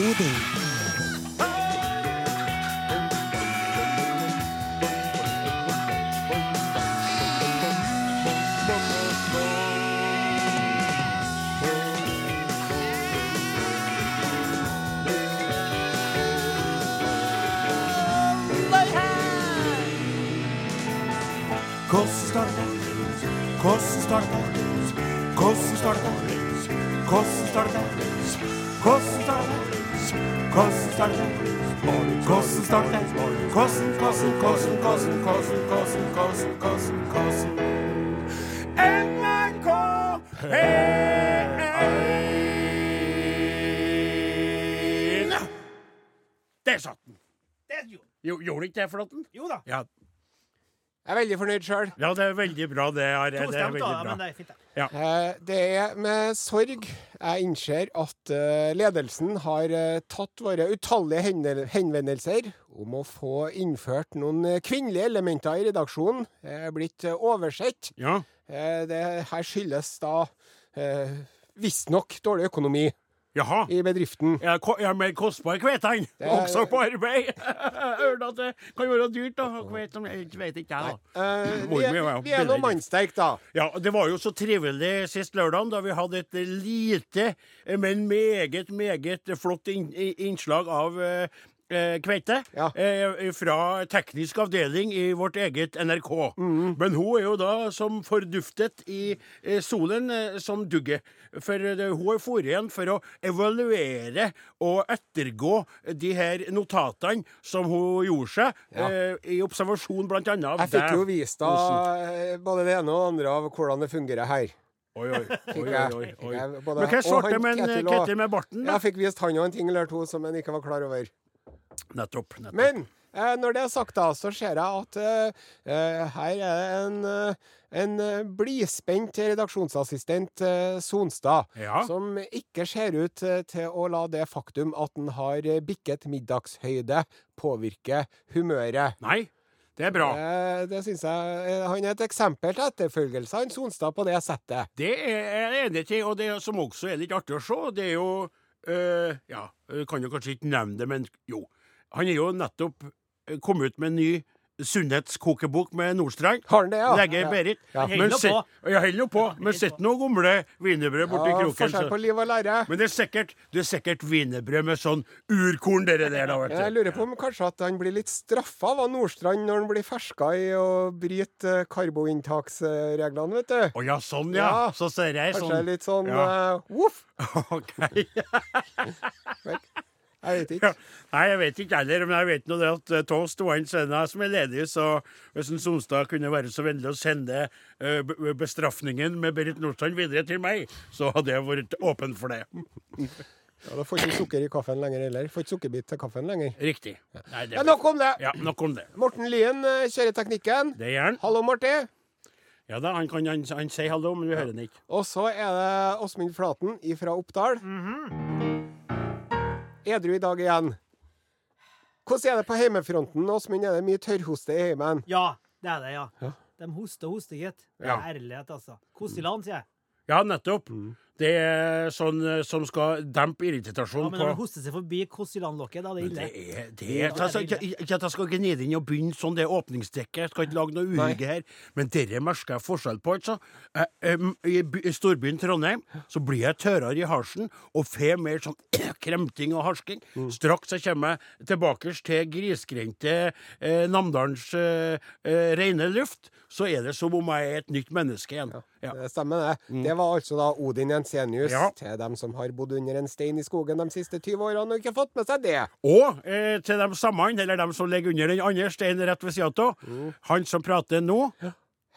Uday. Ikke det, Flåtten? Jo da. Ja, Jeg er veldig fornøyd sjøl. ja, det er veldig bra, det. Are. Det er da, men det er fint. det. Eh, Det er med sorg jeg innser at eh, ledelsen har eh, tatt våre utallige henvendelser om å få innført noen kvinnelige elementer i redaksjonen. Er blitt oversett. Ja. Eh, Det her skyldes da eh, visstnok dårlig økonomi Jaha. i bedriften. Ja, ko- er mer kostbar er- Også på arbeid? Hørte at det kan være dyrt da, kvete. men Jeg vet ikke, jeg, da. Uh, vi, er, vi er nå mannsterke, da. Ja, Det var jo så trivelig sist lørdag, da vi hadde et lite, men meget, meget flott inn, innslag av eh, kveite Ja. eh, fra teknisk avdeling i vårt eget NRK. Mm. Men hun er jo da som forduftet i eh, solen eh, som dugget. For eh, hun har dratt igjen for å evaluere og ettergå de her notatene som hun gjorde seg, Ja. eh, i observasjon annet av Jeg fikk jo vist deg både det ene og det andre av hvordan det fungerer her. Oi, oi, oi, oi, oi, Men hva svarte med Ketil med barten, da? Jeg fikk vist han og en ting eller to som han ikke var klar over. Nettopp. nettopp. Men eh, når det er sagt, da, så ser jeg at eh, eh, her er det en, eh, en eh, blidspent redaksjonsassistent, eh, Sonstad, Ja. som ikke ser ut til å la det faktum at han har bikket middagshøyde, påvirke humøret. Nei, det er bra. Det, det synes jeg Han er et eksempel til etterfølgelse, han Sonstad, på det settet. Det er jeg enig i, og det som også er litt artig å se, det er jo øh, Ja, jeg kan jo kanskje ikke nevne det, men jo. Han er jo nettopp øh, kommet ut med en ny sunnhetskokebok med Nordstrand. Har han det, ja? Lege Ja. Berit. Ja. Men Holder se- på. Holder nå på. Men sitter noe gamle wienerbrød borti Ja, kroken. forskjell så- på liv og lære. Men det er sikkert det er sikkert wienerbrød med sånn urkorn, dere der, da, vet du. Jeg lurer på om kanskje at han blir litt straffa av Nordstrand når han blir ferska i å bryte karboinntaksreglene, vet du. Å ja, sånn, ja. Ja. Så ser jeg Kanskje sånn. litt sånn Ja. Uh, voff. OK. Jeg vet Ja. ikke. Nei, jeg vet ikke heller, men jeg vet nå det at uh, Toast var en søndag som er ledig, så hvis en Sonstad kunne være så vennlig å sende uh, be- bestraffningen med Berit Nordstrand videre til meg, så hadde jeg vært åpen for det. Ja, da får ikke sukker i kaffen lenger heller. Får ikke sukkerbit til kaffen lenger. Riktig. Nei, det Ja, nok om det. Ja, nok om det. Morten Lien eh, kjører teknikken. Det gjør han. Hallo, Marti. Ja da, han, kan, han, han sier hallo, men vi hører han ikke. Og så er det Åsmund Flaten fra Oppdal. Edru i dag igjen. Hvordan er det på heimefronten? Åsmund, er det mye tørrhoste i heimen? Ja, det er det, ja. Ja. De hoster og hoster, gitt. Det Ja. Ærlighet, altså. Kos i land, sier jeg. Ja, nettopp. Det er sånn eh, som skal dempe Ja, men når på på hoster seg forbi Kos i land-lokket, da er det ille. det er, det er altså, ikke at jeg skal gnide inn og begynne sånn, det er åpningsdekket. Jeg skal ikke lage noe uhygge her. Men dere merker jeg forskjell på, altså. Eh, I i storbyen Trondheim så blir jeg tørrere i halsen og får mer sånn kremting og harsking. Straks jeg kommer tilbake til grisgrendte eh, Namdalens eh, eh, rene luft, så er det som om jeg er et nytt menneske igjen. Ja. Det stemmer, det. Det var altså da Odin Jensenius Ja. til dem som har bodd under en stein i skogen de siste 20 årene og ikke fått med seg det. Og eh, til de samme, eller dem som ligger under den andre steinen rett ved sida av, han som prater nå,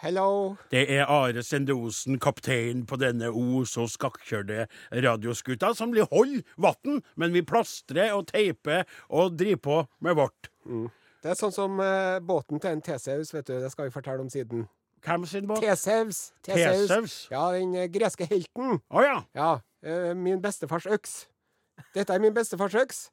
Hello. Det er Are Sendosen, kaptein på denne o så skakkjørte radioskuta, som blir holdt vann, men vi plastrer og teiper og driver på med vårt. Det er sånn som eh, båten til en Teseus, vet du. Det skal vi fortelle om siden. Hvem sin båt? Teseus. Teseus? Ja, den eh, greske helten. Å ja. Ja. eh, min bestefars øks. Dette er min bestefars øks.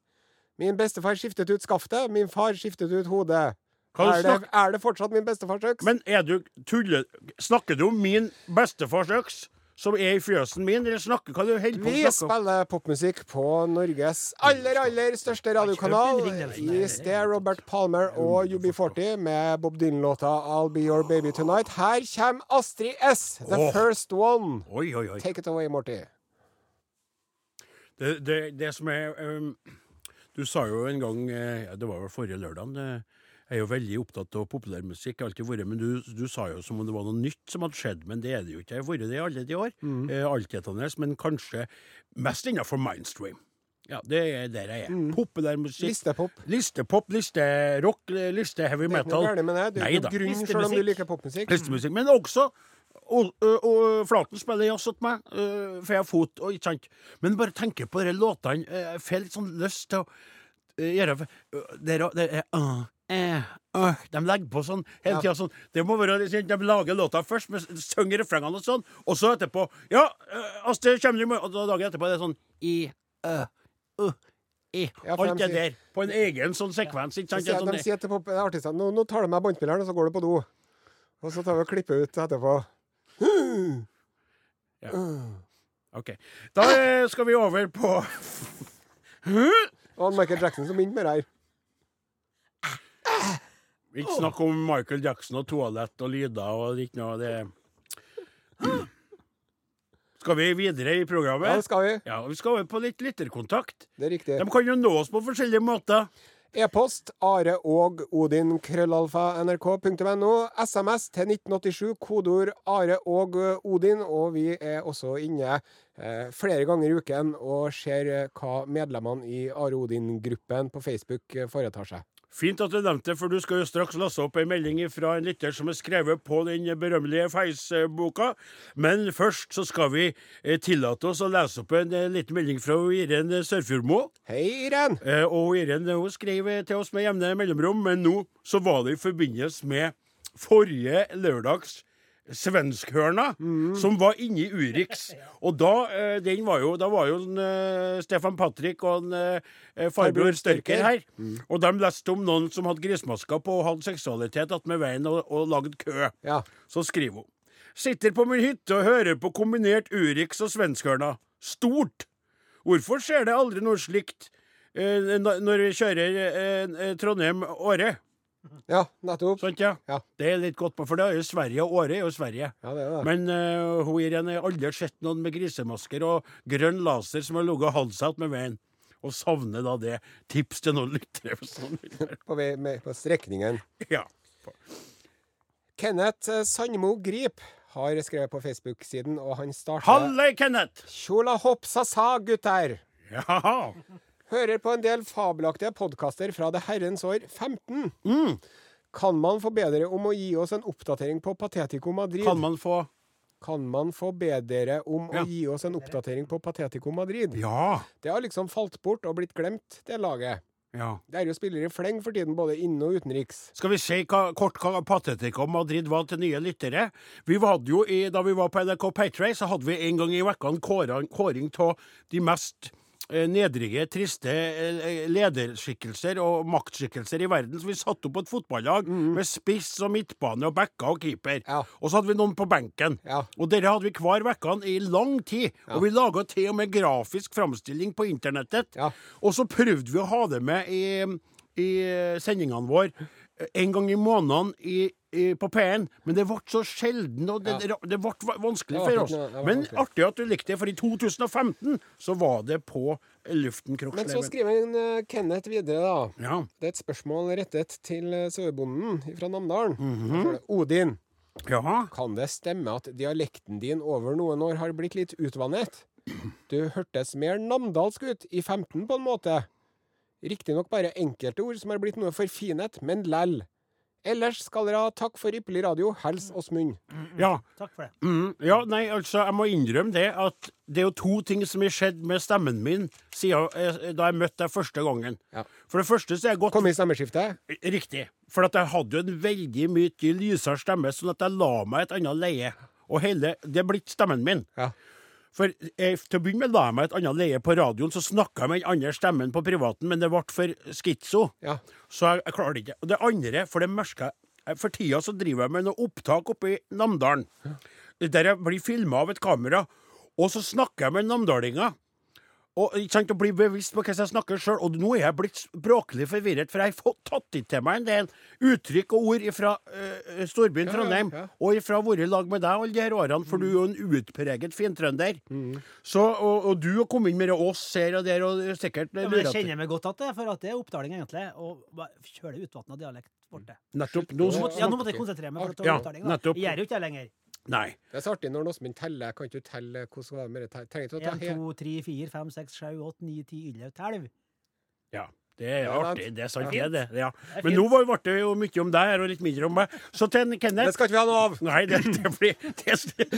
Min bestefar skiftet ut skaftet, min far skiftet ut hodet. Er det, er det fortsatt min bestefars øks? Men er du tuller Snakker du om min bestefars øks, som er i fjøsen min, Dere snakker hva du holder på Vi spiller popmusikk på Norges aller, aller største radiokanal. I sted Robert Palmer og UB40 med Bob Dylan-låta 'I'll Be Your Baby Tonight'. Her kommer Astrid S, the oh. first one. Oi, oi, oi. Take it away, Morty. Det, det, det som er um, Du sa jo en gang eh, ja, Det var vel forrige lørdag. Jeg er jo veldig opptatt av populærmusikk, alltid vært, men du, du sa jo som om det var noe nytt som hadde skjedd, men det er det jo ikke. Jeg har vært det i alle de år. Mm. Eh, Altetende, men kanskje mest innenfor Mindstream. Ja, det er der jeg er. Populærmusikk. Mm. Listepop. Listepop, listerock, listeheavy metal. Det er ikke noe metal. gærent med det. Du er ikke grunn, selv om du liker popmusikk. Listemusikk. Men også og, og, og Flaten spiller jazz til meg, øh, for jeg har fot, og ikke sant. Men bare tenker på de låtene. Jeg får litt sånn lyst til å gjøre øh, Det er, det er øh, eh, øh, De legger på sånn hele Ja. tida sånn. Det må være sånn, De lager låta først, men synger refrengene og sånn, og så etterpå Ja, øh, Astrid kommer i morgen Og da dagen etterpå er det sånn I, ø, ø, i. Ja, Alt de det der. På en egen sånn sekvens. Ikke sant? Er sier, sånn, de sier til artistene nå, nå tar du med båndspilleren, og så går du på do. Og så tar vi og klipper ut etterpå. OK. Da øh, skal vi over på Og Michael Jackson som begynte med det her. Ikke snakk om Michael Jackson og toalett og lyder og ikke noe det Skal vi videre i programmet? Ja, det skal vi. Ja, vi skal over på litt lytterkontakt. Det er riktig. De kan jo nå oss på forskjellige måter. E-post are og odin krøllalfa nrk.no. SMS til 1987, kodeord are og odin. Og vi er også inne eh, flere ganger i uken og ser eh, hva medlemmene i Are Odin-gruppen på Facebook eh, foretar seg. Fint at du nevnte det, for du skal jo straks laste opp en melding fra en lytter som er skrevet på den berømmelige Feis-boka. Men først så skal vi eh, tillate oss å lese opp en eh, liten melding fra Iren Sørfjordmo. Hei, Irén! Eh, og Iren hun skrev til oss med jevne mellomrom, men nå så var det i forbindelse med forrige lørdags Svenskhørna, som var inne i Urix. Og da, eh, den var jo, da var jo en, eh, Stefan Patrick og en, eh, farbror Størker her. Og de leste om noen som hadde grismasker på og hadde seksualitet attmed veien og, og lagd kø. Ja. Så skriver hun. Sitter på min hytte og hører på kombinert Urix og svenskhørna. Stort! Hvorfor skjer det aldri noe slikt eh, når vi kjører eh, eh, Trondheim-Åre? Ja, nettopp. Sånt, ja? Ja. Det er litt godt på, for det er jo Sverige, og Åre er jo Sverige. Ja, det er det. Men uh, hun Irene har aldri sett noen med grisemasker og grønn laser som har ligget halvsatt med veien. Og savner da det. Tips til noen lyttere. høre. På, vei, med, på strekningen. Ja. Kenneth eh, Sandmo Grip har skrevet på Facebook-siden, og han starter Halle, Kenneth! Tjola hopp sa-sa, gutter! Ja. Hører på en del fabelaktige podkaster fra det herrens år 15. Mm. Kan man få bedre om å gi oss en oppdatering på Patetico Madrid? Kan man få Kan man få bedre om Ja. å gi oss en oppdatering på Patetico Madrid? Ja. Det har liksom falt bort og blitt glemt, det laget. ja. Det er jo spillere i fleng for tiden, både inne- og utenriks. Skal vi se hva, kort hva Patetico Madrid var til nye lyttere? Vi hadde jo i, Da vi var på NRK Paytray, så hadde vi en gang i uka en kåring, av de mest nedrige, triste eh, lederskikkelser og maktskikkelser i verden. Så vi satte opp et fotballag med spiss og midtbane og backer og keeper. Ja. Og så hadde vi noen på benken. Ja. Og dere hadde vi hver uke i lang tid. Og vi laga til og med grafisk framstilling på internettet. Ja. Og så prøvde vi å ha det med i, i sendingene våre eh, en gang i måneden i, i, på P1, men det ble så sjelden, og det, det, det ble vanskelig for oss. Men artig at du likte det, for i 2015 så var det på luften, Men så skriver en, eh, Kenneth videre, da. Ja. Det er et spørsmål rettet til eh, sauebonden fra Namdalen. Mm -hmm. Odin, Ja. kan det stemme at dialekten din over noen år har blitt litt utvannet? Du hørtes mer namdalsk ut i 15 på en måte. Riktignok bare enkelte ord som har blitt noe forfinet, men læll. Ellers skal dere ha takk for ypperlig radio. Hels Åsmund. Ja. Takk for det. Mm, ja, nei, altså, jeg må innrømme det at det er jo to ting som har skjedd med stemmen min siden jeg, da jeg møtte deg første gangen. Ja. For det første så er jeg gått Kom i stemmeskiftet. Riktig. For at jeg hadde jo en veldig mye lysere stemme, sånn at jeg la meg et annet leie. Og hele, det er blitt stemmen min. Ja. For eh, Til å begynne med la jeg meg et annet leie på radioen, så snakka jeg med den andre stemmen på privaten, men det ble for skitso. Ja. Så jeg, jeg klarer det ikke. Og det andre, for det merka jeg For tida så driver jeg med noe opptak oppe i Namdalen. der jeg blir filma av et kamera, og så snakker jeg med namdalinger. Og, ikke sant, å bli bevisst på hvordan jeg snakker sjøl. Og nå er jeg blitt språklig forvirret, for jeg har tatt inn til meg en del uttrykk og ord fra uh, storbyen Ja, ja, Trondheim, ja. og fra å være i lag med deg alle de her årene, for du er jo en utpreget fintrønder. Mm. Så, og, og du har kommet inn med oss her og der, og sikkert Ja, men jeg kjenner meg godt at det, for at det er oppdaling, egentlig. Og kjølig utvatna dialekt borte. Nettopp. Nå, ja, nå måtte jeg konsentrere meg. for å ta Ja, oppdaling, da. nettopp. Jeg gjør jo ikke det lenger. Nei. Det er så artig når Åsmund teller. Kan ikke du telle hvordan var det med det? Trenger ikke å ta 1, 2, 3, 4, 5, 6, 7, 8, 9, 10, 11, 12. Ja. Det er artig. Det er sant, Ja. det. er det. Ja. Men nå ble det jo mye om deg her og litt mindre om meg. Så til Kenneth Det skal ikke vi ha noe av! Nei, det, det blir det,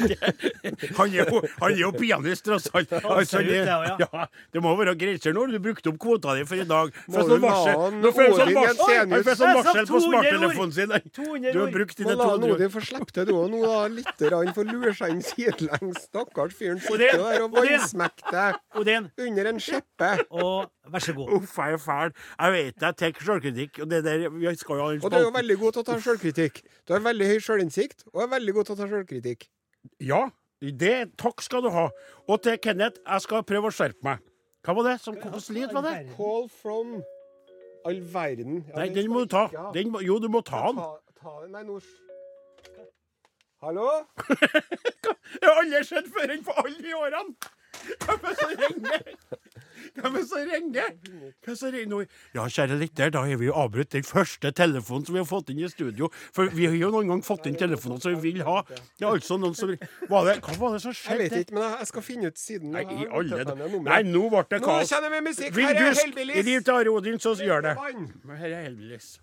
det, han, er jo, han er jo pianist, tross alt. Altså, det, det ja. ja, det må være grenser når du brukte opp kvota di for i dag. For du sånn varsel, nå får jeg sånn varsel, han får sånn Jeg varsel på smarttelefonen sin. Du har ord. brukt dine la 200 Odin få slippe til, du òg. Nå da, litt rann får lure seg inn sidelengs. Stakkars fyren sitter der og vannsmekker deg under en skjeppe. og vær så god. Uff, jeg er fæl. Jeg vet jeg tar sjølkritikk, og det der Vi skal jo Og du er jo veldig god til å ta sjølkritikk. Du har veldig høy sjølinnsikt og er veldig god til å ta sjølkritikk. Ja, det, takk skal du ha. Og til Kenneth, jeg skal prøve å skjerpe meg. Hva var det? Som Hvordan lyd var det? Call from all verden. Ja, Nei, den den må du ta. Den, må- jo, du må ta den. Ta, ta den. Nei, nå Hallo? Jeg har aldri sett før enn på alle de årene! Hvem er det som ringer? Hvem er det som ringer? Hvem som ringer? Ja, kjære lytter, da har vi jo avbrutt den første telefonen som vi har fått inn i studio. For vi har jo noen gang fått inn telefoner som vi vil ha. Det er altså noen som var det, Hva var det som skjedde? Jeg vet ikke, men jeg- skal finne ut siden. Nei, i alle Nei, nå ble det Nå kjenner vi musikk! Her er Hellbillies! rive til Are Odin, så gjør det. Men her er Hellbillies.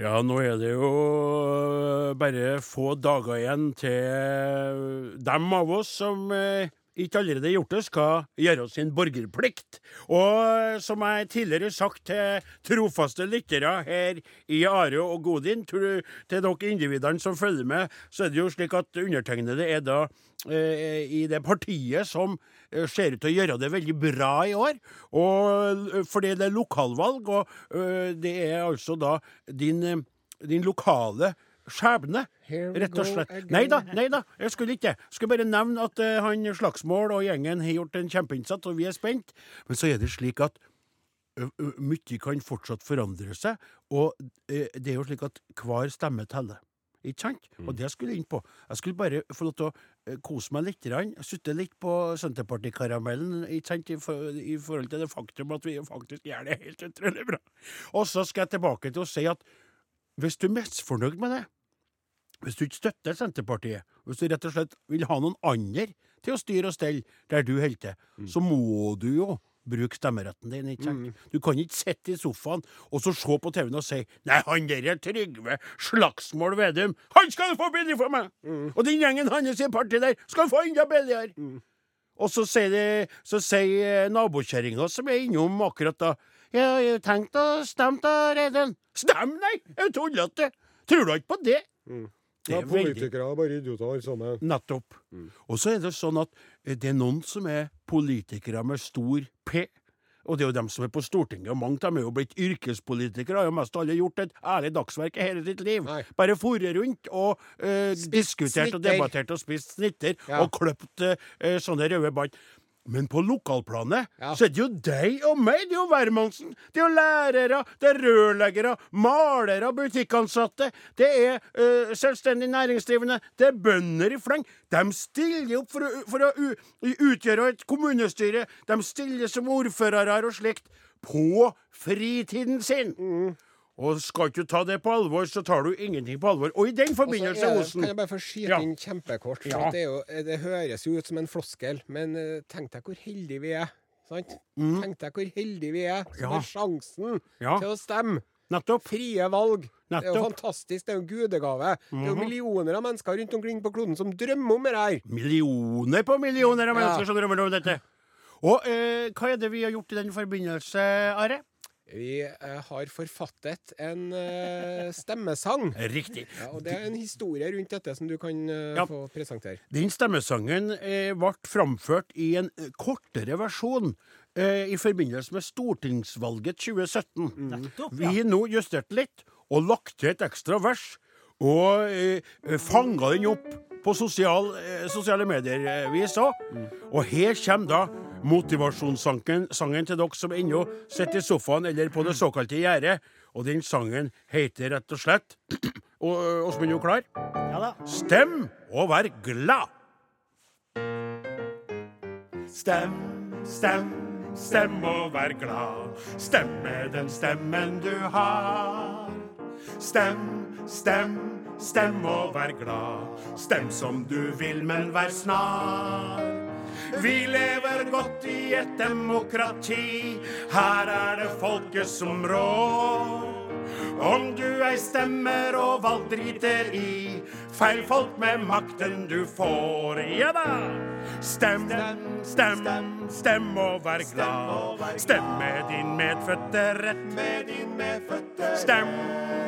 Ja, nå er det jo bare få dager igjen til dem av oss som eh, ikke allerede gjort det, skal gjøre sin borgerplikt. Og eh, som jeg tidligere sagt til trofaste lyttere her i Are og Godin, til, dere individene som følger med, så er det jo slik at undertegnede er da eh, i det partiet som eh, ser ut til å gjøre det veldig bra i år. Og, eh, fordi det er lokalvalg, og eh, det er altså da din, eh, din lokale skjebne. Rett og slett. Nei da, nei da, jeg skulle ikke det. Jeg skulle bare nevne at uh, han Slagsmål og gjengen har gjort en kjempeinnsats, og vi er spent. Men så er det slik at uh, mye kan fortsatt forandre seg, og eh, det er jo slik at hver stemme teller. Ikke sant? Og det skulle jeg inn på. Jeg skulle bare få lov til å eh, kose meg litt. Sutte litt på Senterpartikaramellen ikke sant? I, for, i forhold til det faktum at vi faktisk gjør det helt utrolig bra. Og så skal jeg tilbake til å si at hvis du er misfornøyd med det, hvis du ikke støtter Senterpartiet, hvis du rett og slett vil ha noen andre til å styre og stelle der du holder til, så må du jo bruke stemmeretten din. ikke sant? Du kan ikke sitte i sofaen og så se på TV-en og si Nei, han der er Trygve Slagsmål Vedum, han skal du få billig for meg! Og den gjengen hans i partiet der skal du få enda billigere! Og så sier, de, så sier eh, nabokjerringa som er innom akkurat da Ja, jeg har tenkt å stemme da, Reidun. Stem, nei! Jeg tullete! Tror du ikke på det? Det Ja, er veldig politikere er bare idioter alle sammen. Nettopp. Og så er det sånn at eh, det er noen som er politikere med stor P. Og det er jo dem som er på Stortinget, og mange av dem er jo blitt yrkespolitikere. Har jo mest alle gjort et ærlig dagsverk i hele sitt liv. Nei. Bare foret rundt og eh, diskutert og debattert og spist snitter Ja. og kløpt eh, sånne røde bånd. Men på lokalplanet Ja. så er det jo deg og meg. Det er jo hvermannsen. Det er jo lærere, det er rørleggere, malere, butikkansatte. Det er uh, selvstendig næringsdrivende. Det er bønder i fleng. De stiller opp for å, for å utgjøre et kommunestyre. De stiller som ordførere og slikt. På fritiden sin. Og skal ikke du ta det på alvor, så tar du ingenting på alvor. Og i den forbindelse, Osen Kan jeg bare få skyte Ja. kjempekort? Ja. det, jo, det høres jo ut som en floskel, men eh, tenk deg hvor heldige vi er. Sant? Tenk deg hvor heldige vi er som Mm. Ja. har sjansen Ja. til å stemme. Nettopp. Frie valg. Nettopp. Det er jo Mhm. fantastisk. Det er jo en gudegave. Det er jo millioner av mennesker rundt omkring på kloden som drømmer om det her. Millioner på millioner av mennesker som drømmer om dette. Og eh, hva er det vi har gjort i den forbindelse, Are? Vi eh, har forfattet en eh, stemmesang. Riktig. Ja, og Det er en historie rundt dette som du kan eh, Ja. få presentere. Den stemmesangen ble framført i en kortere versjon i forbindelse med stortingsvalget 2017. Nettopp, Vi har nå justert litt og lagt til et ekstra vers. og eh, fanga den opp på sosial, eh, sosiale medier-vis òg. Og her kommer da motivasjonssangen sangen til dere som ennå sitter i sofaen eller på det såkalte gjerdet. Og den sangen heter rett og slett Og eh, Åsmund, er du klar? Ja da. Stem og vær glad. Stem, stem, stem og vær glad. Stem med den stemmen du har. Stem, stem, stem og vær glad. Stem som du vil, men vær snar. Vi lever godt i et demokrati. Her er det folket som rår. Om du ei stemmer og valg driter i feil folk med makten du får. Ja da! Stem, stem, stem og vær glad. Stem med din medfødte rett. Stem,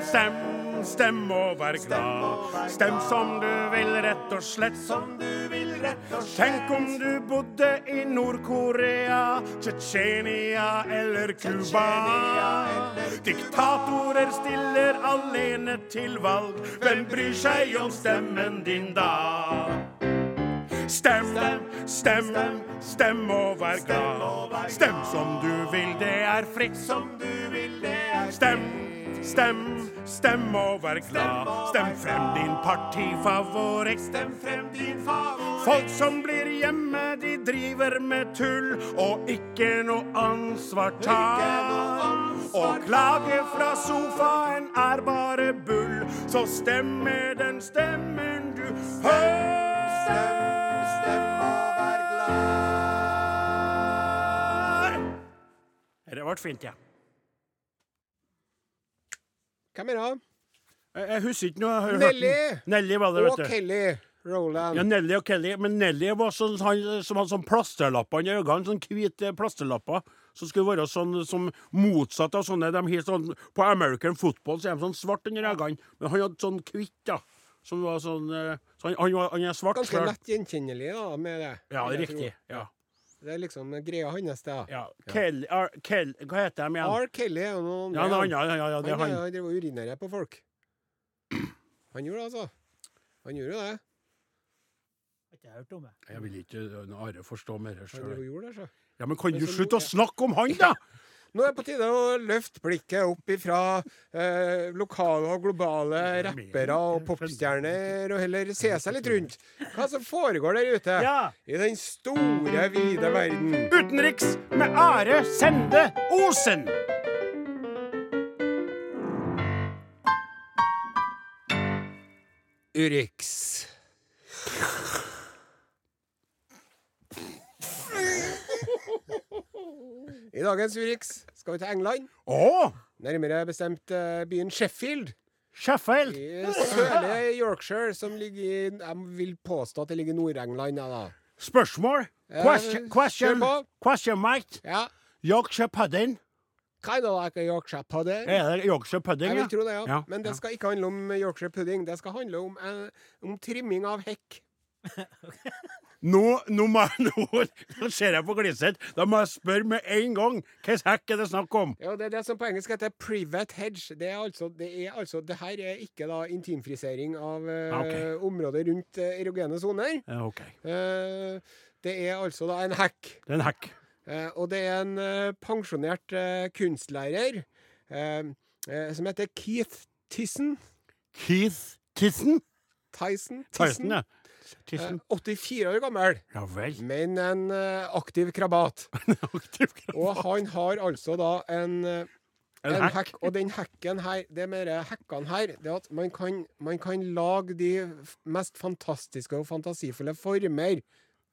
stem, stem og vær glad. Stem som du vil, rett og slett. Som du vil, rett og slett. Tenk om du bodde i Nord-Korea, Tsjetsjenia eller Cuba. Diktatorer stiller alene til valg. Hvem bryr seg om stemmen din da? Stem, stem, stem og vær glad. Stem som du vil, det er fritt. Som du vil, det er Stem, stem, stem og vær glad. Stem frem din partifavoritt. Stem frem din favoritt. Folk som blir hjemme, de driver med tull og ikke noe ansvar tar. Og klage fra sofaen er bare bull, så stem med den stemmen du hører. Stem, stem og vær glad. Det ble fint, ja. Hvem er det? Jeg, jeg husker ikke noe. jeg Nelly! Nelly var det, Og vet du. Kelly Roland. Ja, Nelly og Kelly. Men Nelly var sånn, han som hadde sånn plasterlapper i øynene. Sånn hvite plasterlapper. Som skulle være sånn som motsatt av sånne de har sånn, På American football så er de sånn svart under øynene. Men han hadde sånn hvitt, da. Som var sånn eh, så han, han, var, han er svart Ganske lett gjenkjennelig da, med det. Ja, det er riktig. Ja. Det er liksom greia hans, det. ja. Kelly, R, Kelly Hva heter de igjen? R. Kelly er jo noen Ja, andre. ja, ja, ja, ja, det han, han. han driver og urinerer på folk. Han gjorde det, altså. Han gjorde det. Har ikke jeg hørt om det. Jeg vil ikke Are forstå mer sjøl. driver og gjorde det, så. Ja, men kan du slutte å snakke om han, da? Nå er det på tide å løfte blikket opp ifra eh, lokale og globale rappere og popstjerner, og heller se seg litt rundt. Hva som foregår der ute Ja! i den store, vide verden. Utenriks med Are Sende Osen. Urix. I dagens Urix skal vi til England. Oh! Nærmere bestemt eh, byen Sheffield. Sheffield. I sørlige Yorkshire, som ligger i Jeg vil påstå at det ligger i Nord-England. Ja, da. Spørsmål? Eh, Question, question, question mate. ja. Yorkshire pudding? Kind of like a Yorkshire pudding. Er det Yorkshire pudding, Jeg vil tro det, ja. Ja, Men det skal ikke handle om Yorkshire pudding. Det skal handle om, eh, om trimming av hekk. Nå, nå, må, jeg- nå, nå ser jeg på Gliseth. Da må jeg spørre med en gang. Hvilken hekk er det snakk om? Ja, Det er det som på engelsk heter private hedge. Det er altså Det, er altså, det her er ikke da intimfrisering av eh, okay. området rundt eh, erogene soner. Ja, okay. Eh, det er altså da en hekk. Det er en hekk. Eh, og det er en eh, pensjonert eh, kunstlærer som heter Keith Tissen. Keith Tissen? Tyson. Tyson, ja. Tyson. 84 år gammel, Ja vel. men en eh, aktiv krabat. Aktiv krabat. Og han har altså da en, eh, En en hekk. hekk. Og den hekken her, det med de hekkene her, det at man kan, man kan lage de mest fantastiske og fantasifulle former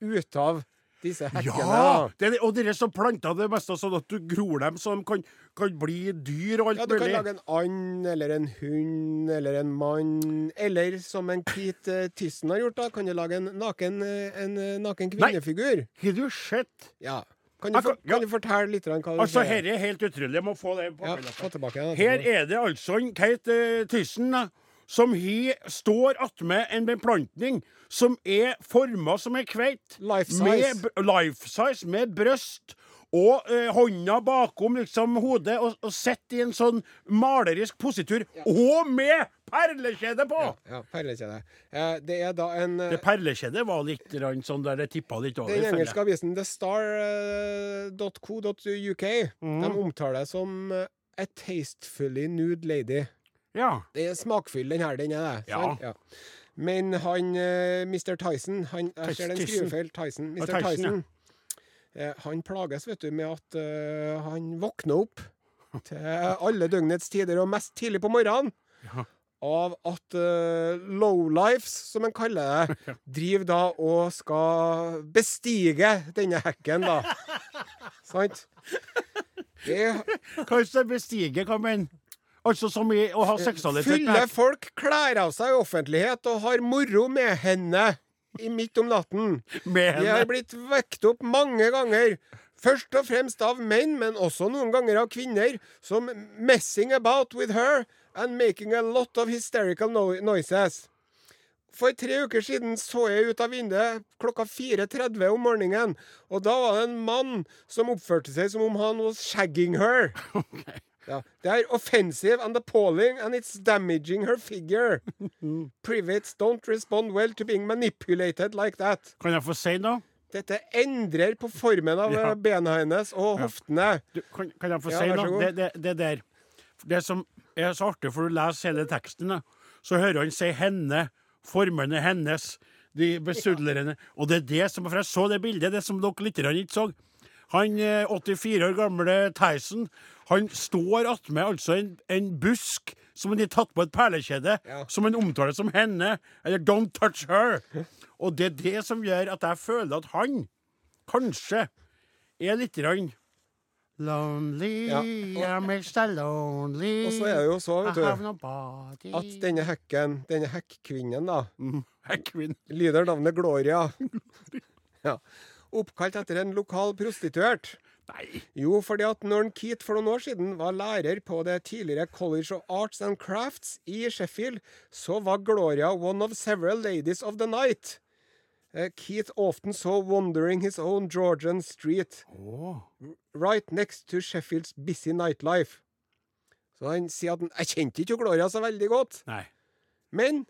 ut av disse hekkene. Ja! Det og dere som planter det meste sånn at du gror dem så de kan, kan bli dyr og alt mulig. Ja, du kan lage en and, eller en hund, eller en mann. Eller som en Keith eh, Tissen har gjort, da, kan du lage en naken, eh, en eh, naken kvinnefigur. Har du sett? Ja. Kan du, for, Ja. kan du fortelle litt om hva du Altså, Dette er helt utrolig. Jeg må få det på Ja. Her er det altså en Kate uh, Tyssen da, som he, står attmed en beplantning som er forma som ei kveit. Life size. Med, life size, med brøst. Og eh, hånda bakom liksom hodet, og, og sitter i en sånn malerisk positur. Og med perlekjede på! Ja, perlekjede. Eh, det er da en eh, Det perlekjedet var litt sånn der det tippa litt over. Den engelske avisen thestar.co.uk mm. De omtaler som eh, a tastefully nude lady. Ja. Det er smakfull, den her. Den er det. Ja. sant? ja. Men han uh, Mr. Tyson han, Jeg ser den Tyson. skrivefeil. Tyson. Ja, Mr. Tyson, Tyson. Uh, han plages, vet du, med at uh, han våkner opp til alle døgnets tider, og mest tidlig på morgenen. Ja. Av at lowlifes, som en kaller det, driver da og skal bestige denne hekken, da. Sant? Det Kanskje bestige, hva mener Altså som i å ha seksualitet Fulle folk kler av seg i offentlighet og har moro med henne i midt om natten. med De har blitt vekt opp mange ganger. Først og fremst av menn, men også noen ganger av kvinner, som messing about with her and making a lot of hysterical no noises. For tre uker siden så jeg ut av vinduet klokka 4.30 om morgenen, og da var det en mann som oppførte seg som om han was shagging her. Ja, det er offensive and appalling, and it's damaging her figure. Privates don't respond well to being manipulated like that. Kan jeg få si noe? Dette endrer på formen av Ja. eh, bena hennes og hoftene. Du, kan, kan jeg få si noe? Det, det, det der Det som er så artig, for du leser hele teksten, så hører han si 'henne', formene hennes, de besudlerne Og det er det som For jeg så det bildet, det som dere litt grann ikke så. Han eh, 84 år gamle Tyson, han står attmed altså en, en busk som han har tatt på et perlekjede, Ja. som han omtaler som 'henne', eller 'don't touch her'. Og det er det som gjør at jeg føler at han kanskje er litt rann Lonely, Ja, I'm extra Lonely. Og så er det jo så, vet du, at denne hekken, denne hekkvinnen, da, Mm, Heckvin. lyder navnet Gloria. Ja. Oppkalt etter en lokal prostituert. Nei. Jo, fordi at når Keith for noen år siden var lærer på det tidligere College of Arts and Crafts i Sheffield, så var Gloria one of several ladies of the night. Eh, Keith often saw wandering his own Georgian street, oh. right next to Sheffield's busy nightlife. Så han sier at han, jeg kjente ikke Gloria så veldig godt, Nei. men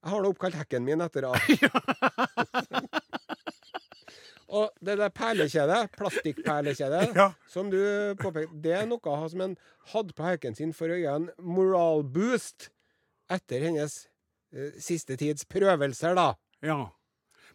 jeg har da oppkalt hekken min etter henne. Og det der perlekjedet, plastikkperlekjedet, Ja. som du påpekte, det er noe som han hadde på hauken sin for å gi en moralboost etter hennes eh, siste tids prøvelser, da. Ja.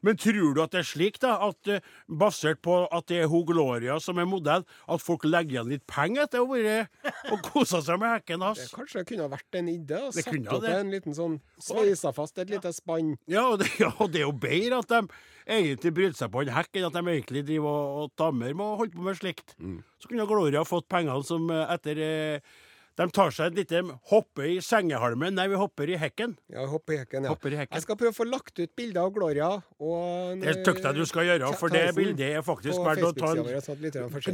Men tror du at det er slik, da, at eh, basert på at det er hun Gloria som er modell, at folk legger igjen litt penger etter å ha vært og kosa seg med hekken Det hans? kanskje kunne ha vært en idé. å sette opp det. en liten sånn Sveisa fast et lite spann. Ja, og det, ja, og det er jo bedre at de egentlig bryter seg på en hekk, enn at de egentlig driver og, og med å holde på med slikt. Så kunne Gloria fått pengene som eh, etter eh, De tar seg et lite hoppe i sengehalmen. Nei, vi hopper i hekken. Ja, hopper i hekken, ja. Hopper i hekken. Jeg skal prøve å få lagt ut bilder av Gloria og Det syns jeg du skal gjøre, for det bildet er faktisk verdt å ta en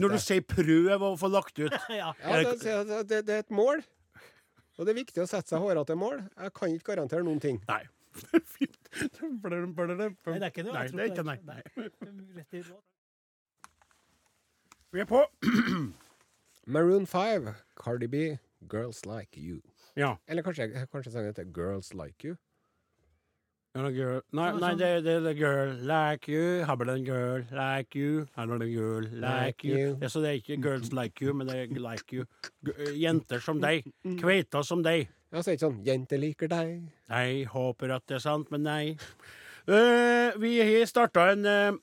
Når du sier 'prøv å få lagt ut' Ja. Ja, det, det, er et mål. Og det er viktig å sette seg hårete mål. Jeg kan ikke garantere noen ting. Nei. Nei, det er ikke noe. Nei, det er ikke nei. Rett. Vi er på. Maroon 5, Cardi B, Girls Like You. Ja. Eller kanskje, kanskje sangen heter Girls Like You? Girl. Nei, nei det, det er the girl like you. About a girl like you? About a girl like you? you. Ja, så det er ikke girls like you, men det er like you. G jenter som deg. Kveita som deg. Ja, så er det ikke sånn 'jenter liker deg'. Nei, håper at det er sant, men nei. Uh, vi har starta en,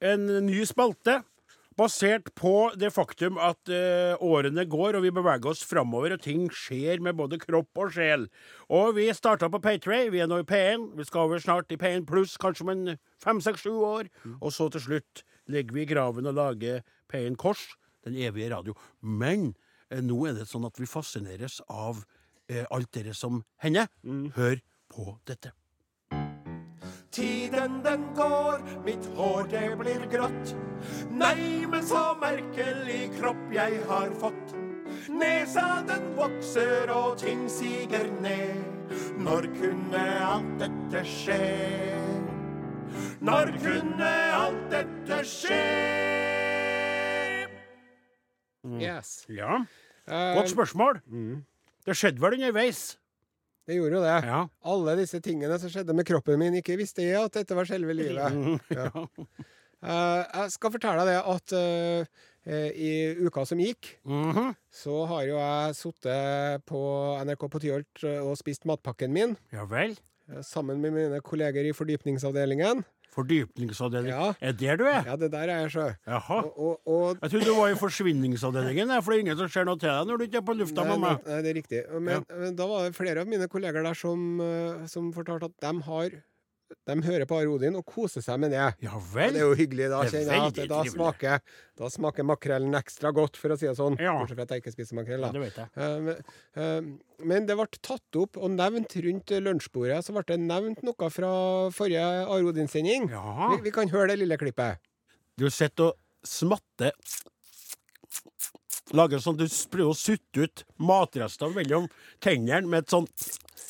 en ny spalte. Basert på det faktum at eh, årene går og vi beveger oss framover, og ting skjer med både kropp og sjel. Og vi starta på Paytray. Vi er nå i P1. Vi skal over snart i P1 pluss, kanskje om en fem, seks, sju år. Og så til slutt legger vi i graven og lager P1 Kors, den evige radio. Men eh, nå er det sånn at vi fascineres av eh, alt dere som hender. Hør på dette. Tiden den går, mitt hår det blir grått. Nei, men så merkelig kropp jeg har fått. Nesa den vokser og ting siger ned. Når kunne alt dette skje? Når kunne alt dette skje? Yes. Ja, Eh, godt spørsmål. Det skjedde vel underveis. Det gjorde jo det. Ja. Alle disse tingene som skjedde med kroppen min, ikke visste jeg at dette var selve livet. Ja. Eh, jeg skal fortelle deg det at eh, i uka som gikk, Mhm. så har jo jeg sittet på NRK på Tyholt eh, og spist matpakken min ja vel. sammen med mine kolleger i fordypningsavdelingen. Fordypningsavdelingen? Ja. Er det der du er? Ja, det der er jeg, sjø. Jaha. Og, og, og Jeg trodde du var i forsvinningsavdelingen, for det er ingen som ser noe til deg når du ikke er på lufta Nei, med meg. nei, det er riktig. Men, men da var det flere av mine kolleger der som, som fortalte at de har De hører på Arodin og koser seg med det. Ja Og vel. det er jo hyggelig. Da er kjenner jeg at da smaker, da smaker makrellen ekstra godt, for å si det sånn. Ja. Bortsett fra at jeg ikke spiser makrell. Ja, det vet jeg. Men, eh, men det ble tatt opp og nevnt rundt lunsjbordet. Så ble det nevnt noe fra forrige Are Odin-sending. Ja. Vi, vi kan høre det lille klippet. Du sitter og smatter Lager sånn du prøver å sutte ut matrester mellom tennene med et sånn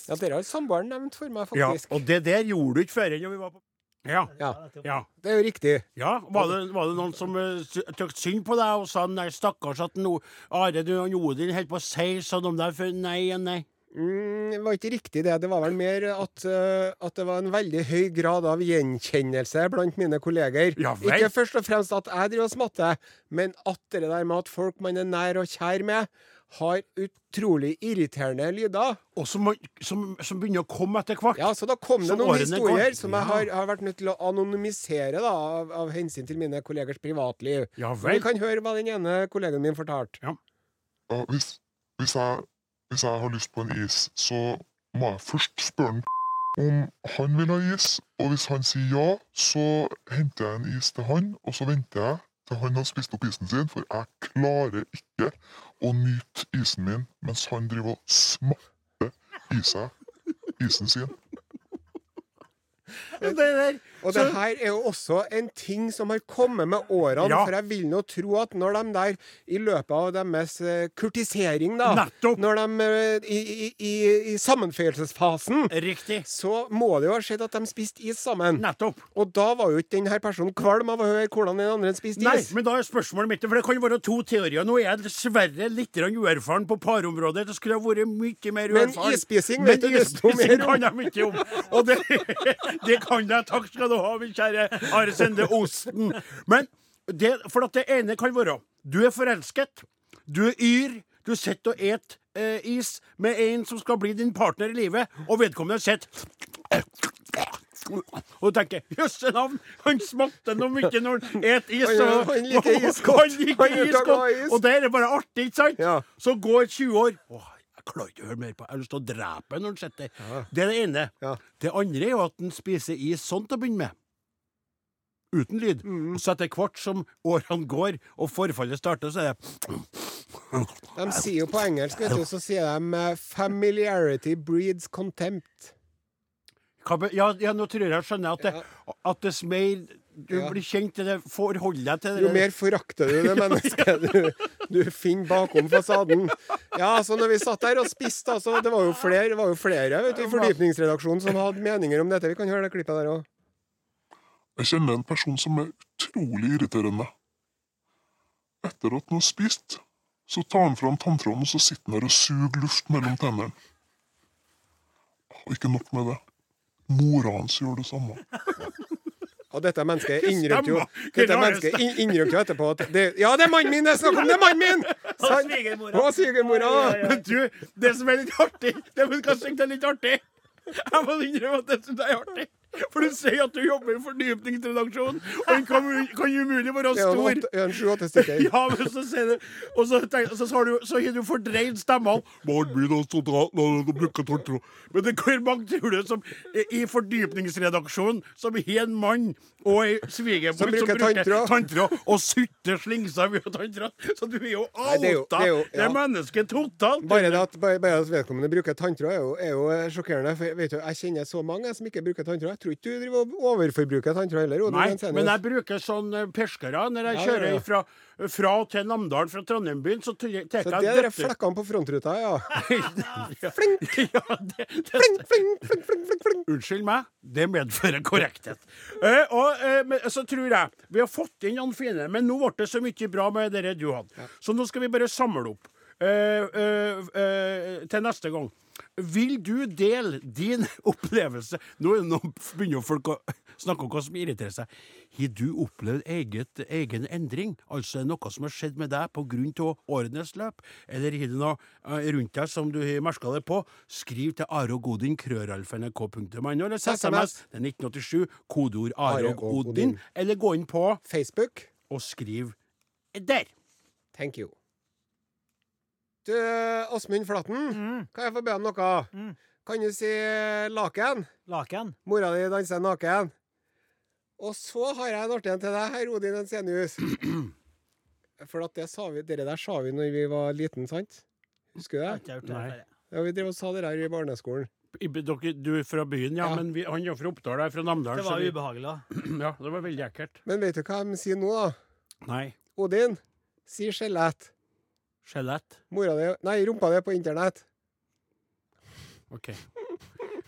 Ja, Dere har samboeren nevnt for meg, faktisk. Ja, og det der gjorde du ikke før vi var på Ja. Ja, ja. det er jo riktig. Ja, var det, var det noen som uh, tykte synd på deg og sa nei, stakkars at no, Are, du og Odin holder på å si sånn om deg, for nei nei? Mm, det var ikke riktig det. Det var vel mer at, uh, at det var en veldig høy grad av gjenkjennelse blant mine kolleger. Ja ikke først og fremst at jeg driver og smatter, men at det der med at folk man er nær og kjær med, har utrolig irriterende lyder. Og som, som, som begynner å komme etter hvert. Ja, Så da kom det Som noen historier går. som jeg har, har vært nødt til å anonymisere da, av, av hensyn til mine kollegers privatliv. Ja vel. Vi kan høre hva den ene kollegaen min fortalte. Ja, hvis, hvis, jeg, hvis jeg har lyst på en is, så må jeg først spørre han om han vil ha is. Og hvis han sier ja, så henter jeg en is til han, og så venter jeg til han har spist opp isen sin, for jeg klarer ikke å nyte isen min mens han driver og smatter i seg isen sin. Det der. Og Så- det her er jo også en ting som har kommet med årene, Ja. for jeg vil nå tro at når de der i løpet av deres eh, kurtisering, da Nettopp. Når de eh, i, i, i, i sammenføyelsesfasen, Riktig. så må det jo ha skjedd at de spiste is sammen. Nettopp. Og da var jo ikke denne personen kvalm av å høre hvordan den andre spiste is. Nei, men da er spørsmålet mitt For det kan være to teorier. Nå er jeg dessverre litt uerfaren på parområdet. Det skulle ha vært mye mer Men uerfaren. isspising Men vet du desto isspising mer om. kan jeg mye om. Og det, det kan jeg. Takk skal du ha, min kjære Are Sende Osten. Men det, for at det ene kan være Du er forelsket. Du er yr. Du sitter og et eh, is med en som skal bli din partner i livet, og vedkommende sitter og tenker Jøsse navn, han smatter nå mye når han et is. Og- han liker iskott. Og, er is så glad i godt. is. Og det er bare artig, ikke sant? Ja. Så går 20 år. Åh, jeg klarer ikke å høre mer på Jeg har lyst til å drepe når han sitter der. Det er det ene. Ja. Det andre er jo at han spiser is sånn til å begynne med. Uten lyd. Mm. Og så etter hvert som årene går og forfallet starter, så er det De sier jo på engelsk, vet du, så sier de eh, 'familiarity breeds contempt'. Ja, ja, nå tror jeg jeg skjønner at, det, at dess mer du Ja. blir kjent til det, forhold deg til det Jo mer forakter du det mennesket du, du finner bakom fasaden. Ja, så når vi satt der og spiste, altså, det var jo flere, var jo flere vet du, i fordypningsredaksjonen som hadde meninger om dette. Vi kan høre det klippet der òg. Jeg kjenner en person som er utrolig irriterende. Etter at han har spist, så tar han fram tanntråden og så sitter han der og suger luft mellom tennene. Og ikke nok med det. Mora hans gjør det samme. Og dette mennesket innrømte jo Dette mennesket innrømte jo etterpå at det, Ja, det er mannen min det er snakk om! Det er mannen min! Sant? svigermora. Og svigermora. Men du, det som er litt artig Det er kanskje litt artig Jeg må innrømme at det syns jeg er artig For du sier at du jobber i fordypningsredaksjonen Og den kan, kan jo umulig være stor en sju-åtte stykker. Ja, men så sier du Og så, tenk, så, har du, så har du fordreid stemmene Men det hvor mange tror du som I fordypningsredaksjonen Som har en mann og en svigermor Som bruker tanntråd. Og sutter slingser ved tanntråd Så du er jo outa det er jo- Det mennesket totalt Bare det at, bare, bare at vedkommende bruker tanntråd, er jo, er jo sjokkerende. For vet du, jeg kjenner så mange som ikke bruker tanntråd. Tror ikke du driver og overforbruker tanntråd heller. Nei, men jeg bruker sånn eh, perskere når jeg Ja, kjører ja. Fra, fra til Namdalen fra Trondheimbyen. Så tar jeg Så det er flekkene på frontruta, ja. ja, det, det, flink, flink, flink, flink, flink. Unnskyld meg, det medfører korrekthet. Uh, og uh, men, så tror jeg Vi har fått inn noen fine, men nå ble det så mye bra med det du hadde. Så nå skal vi bare samle opp uh, til neste gang. Vil du dele din opplevelse Nå nå begynner folk å snakke om hva som irriterer seg. Har du opplevd eget, egen endring? Altså noe som har skjedd med deg pga. årenes løp? Eller har du noe eh, rundt deg som du har merka deg på? Skriv til arogodin.krøralf.nrk.no eller SMS. Er 1987, kodeord arogodin. Eller gå inn på Facebook. og skriv der. Thank you. Du, Åsmund Flatten, kan jeg få be om noe? Mm. Kan du si eh, laken? Laken. Mora di danser naken. Og så har jeg en artig en til deg, her, Odin Ensenius. For at det sa vi, dere der sa vi når vi var liten, sant? Husker du Jeg har det? ikke gjort det Nei. Ja, Vi drev og sa det der i barneskolen. I- Dere, du er fra byen, ja, Ja. men vi, han er fra Oppdal, jeg er fra Namdalen. Det så var vi- ubehagelig, da. Ja, det var veldig ekkelt. Men vet du hva de sier nå, da? Nei. Odin, si skjelett. Skjelett. Mora di Nei, rumpa di på internett. OK.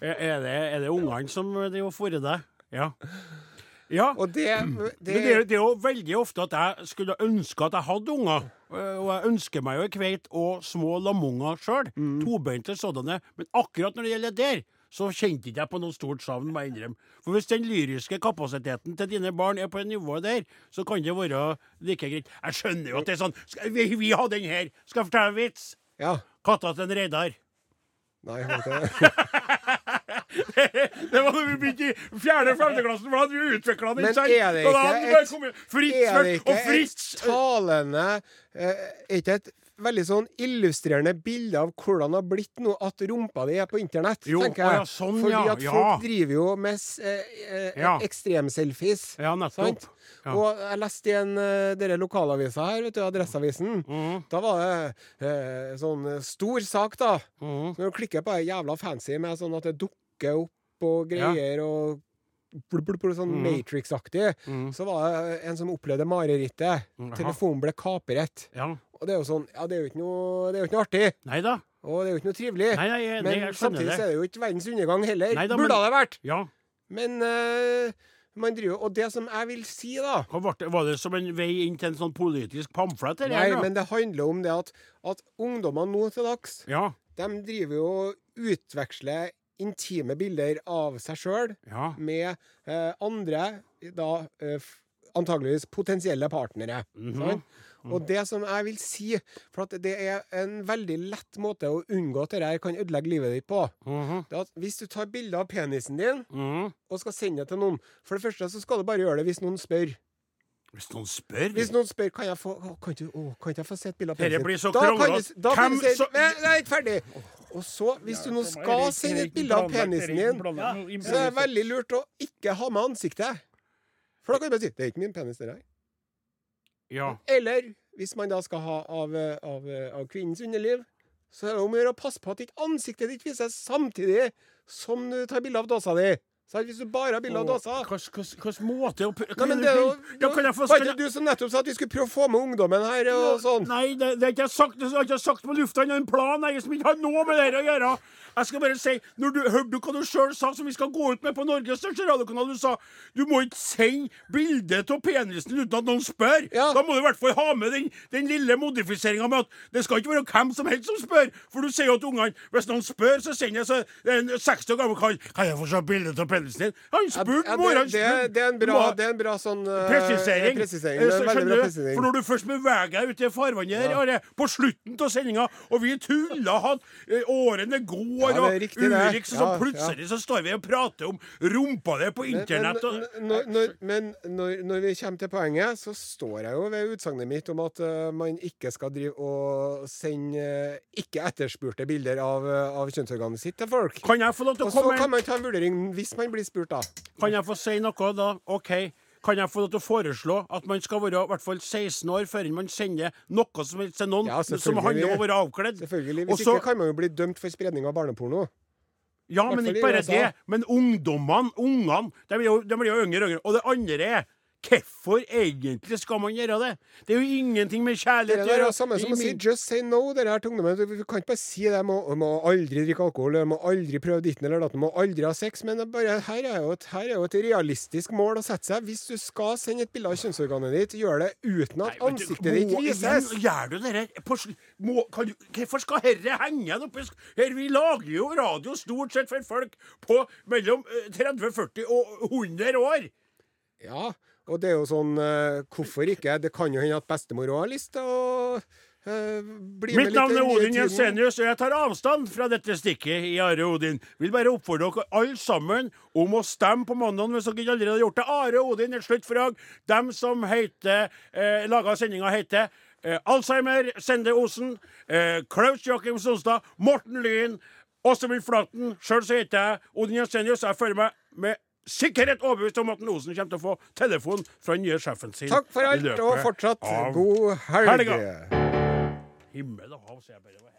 Er, er det, er det ungene som driver og fôrer deg? Ja. Ja. Og det, det, Men det, er- det er jo veldig ofte at jeg skulle ønske at jeg hadde unger. Eh, Og jeg ønsker meg jo ei kveit og små lamunger sjøl. Mm. Tobeinte sådanne. Men akkurat når det gjelder der, så kjente ikke jeg på noe stort savn, må jeg innrømme. For hvis den lyriske kapasiteten til dine barn er på det nivå der, så kan det være like greit. Jeg skjønner jo at det er sånn skal, vi, vi har den her. Skal jeg fortelle en vits? Ja. Katta til en Reidar. Nei, vet ikke. Det var da vi begynte i fjerde og femte for da hadde vi utvikla den. Men ikke sant? er det ikke det et- Fritz Er det ikke et talende eh, Er ikke et veldig sånn illustrerende bilde av hvordan det har blitt nå at rumpa di er på internett? Jo, tenker jeg. ja, sånn, Fordi at ja. folk driver jo med eh, eh, Ja. ekstremselfies. Ja, nettopp. Sant? Ja. Og jeg leste i en uh, lokalavisa her, vet du, Adresseavisen. Mm. Da var det eh, sånn stor sak, da. Mm. Når du klikker på det jævla fancy med sånn at det dukker opp og Ja. greier og Bl, bl, bl, sånn mm. Matrix-aktig, mm. så var det en som opplevde marerittet. Jaha. Telefonen ble kapret. Ja. Og det er jo sånn Ja, det er jo ikke noe, det er jo ikke noe artig. Neida. Og det er jo ikke noe trivelig. Nei, nei, jeg, men samtidig det. er det jo ikke verdens undergang heller. Neida, Burde men- det vært. Ja. Men uh, man driver Og det som jeg vil si, da var, det, var det som en vei inn til en sånn politisk pamflett? Nei, her, men det handler om det at, at ungdommene nå til dags, Ja. de driver jo og utveksler intime bilder av seg sjøl Ja. med eh, andre, da eh, antageligvis potensielle partnere. Mhm. sant? Og det som jeg vil si, for at det er en veldig lett måte å unngå at dette kan ødelegge livet ditt på, Mhm. det er at hvis du tar bilde av penisen din Mhm. og skal sende det til noen For det første så skal du bare gjøre det hvis noen spør. Hvis noen spør Hvis noen spør kan jeg få å, kan, du, å, kan ikke jeg få se et bilde av Dette penisen blir så Da kan kronglete. du- Da kan du Hvem si så- Men jeg er ikke ferdig. Og så, hvis du nå skal sende et bilde av penisen din, så er det veldig lurt å ikke ha med ansiktet. For da kan du bare si 'Det er ikke min penis, det der'. Ja. Eller hvis man da skal ha av, av, av kvinnens underliv, så er det om å gjøre å passe på at ikke ansiktet ditt vises samtidig som du tar bilde av dåsa di. Så hvis du bare har bilde av dåsa Hvilken måte å Nei, men det er jo Ja, kan jeg få Var ikke du som nettopp sa at vi skulle prøve å få med ungdommen her og sånn? Nei, det, det har ikke jeg sagt. Det har ikke jeg sagt på lufta. Det er en plan jeg, som ikke har noe med det å gjøre. Jeg skal bare si, når du Hørte du hva du sjøl sa, som vi skal gå ut med på Norges største radiokanal? Du sa du må ikke sende bilde av penisen uten at noen spør. Ja. Da må du i hvert fall ha med den, den lille modifiseringa med at det skal ikke være hvem som helst som spør. For du sier jo at ungene hvis noen spør, så sender jeg så en 60 år gammel kar Kan jeg få se bilde av penisen din? Han spurte, ja, mor. det, det, det, er en bra, det er en bra sånn uh, Presisering. presisering. Eh, så bra du? presisering. For når du først beveger deg ut i farvannet her, Are, på slutten av sendinga, og vi tuller han, eh, årene går, Ja, og. Ulrik, så, så Ja, plutselig så står vi og prater om rumpa di på internett. og, men, når, når, men når, når vi kommer til poenget, så står jeg jo ved utsagnet mitt om at uh, man ikke skal drive og sende uh, ikke etterspurte bilder av, uh, av kjønnsorganet sitt til folk. kan jeg få lov til Og så kan man ta en vurdering hvis man blir spurt, da. Kan jeg få si noe da? OK. Kan jeg få lov til å foreslå at man skal være i hvert fall 16 år før man sender noe som helst til noen Ja, som handler om å være avkledd? Selvfølgelig. Hvis Også, ikke kan man jo bli dømt for spredning av barneporno. Ja, men ikke bare det. Men ungdommene, ungene, de blir jo, de blir jo yngre og yngre. Og det andre er Hvorfor egentlig skal man gjøre det? Det er jo ingenting med kjærlighet Det er det samme som å si 'just say no'. Det her tungdommen. Du du kan ikke bare si det. Må, må aldri drikke alkohol, må aldri prøve ditten eller datten, må aldri ha sex. Men bare, her, er jo et, her er jo et realistisk mål å sette seg. Hvis du skal sende et bilde av kjønnsorganet ditt, gjør det uten at Nei, du ansiktet ditt vises. Gjør du det her? på må, kan du, Hvorfor skal herre henge oppi her, Vi lager jo radio stort sett for folk på mellom eh, 30, 40 og 100 år. Ja, og det er jo sånn eh, Hvorfor ikke? Det kan jo hende at bestemor òg har lyst til å eh, Mitt navn er Odin. Jensenius, og jeg tar avstand fra dette stikket i Are Odin. Vil bare oppfordre dere alle sammen om å stemme på mandag hvis dere ikke allerede har gjort det. Are Odin et slutt for i dag. Dem som heter, eh, laga sendinga, heter eh, Alzheimer Sende Osen, eh, Klaus Joakim Sonstad, Morten Lyn, Åsemund Flaten. Sjøl heter jeg Odin Jensenius, jeg føler meg med sikkerhet overbevist om at Osen kommer til å få telefon fra den nye sjefen sin. Takk for alt, og fortsatt god helg. Himmel og hav, sier jeg bare.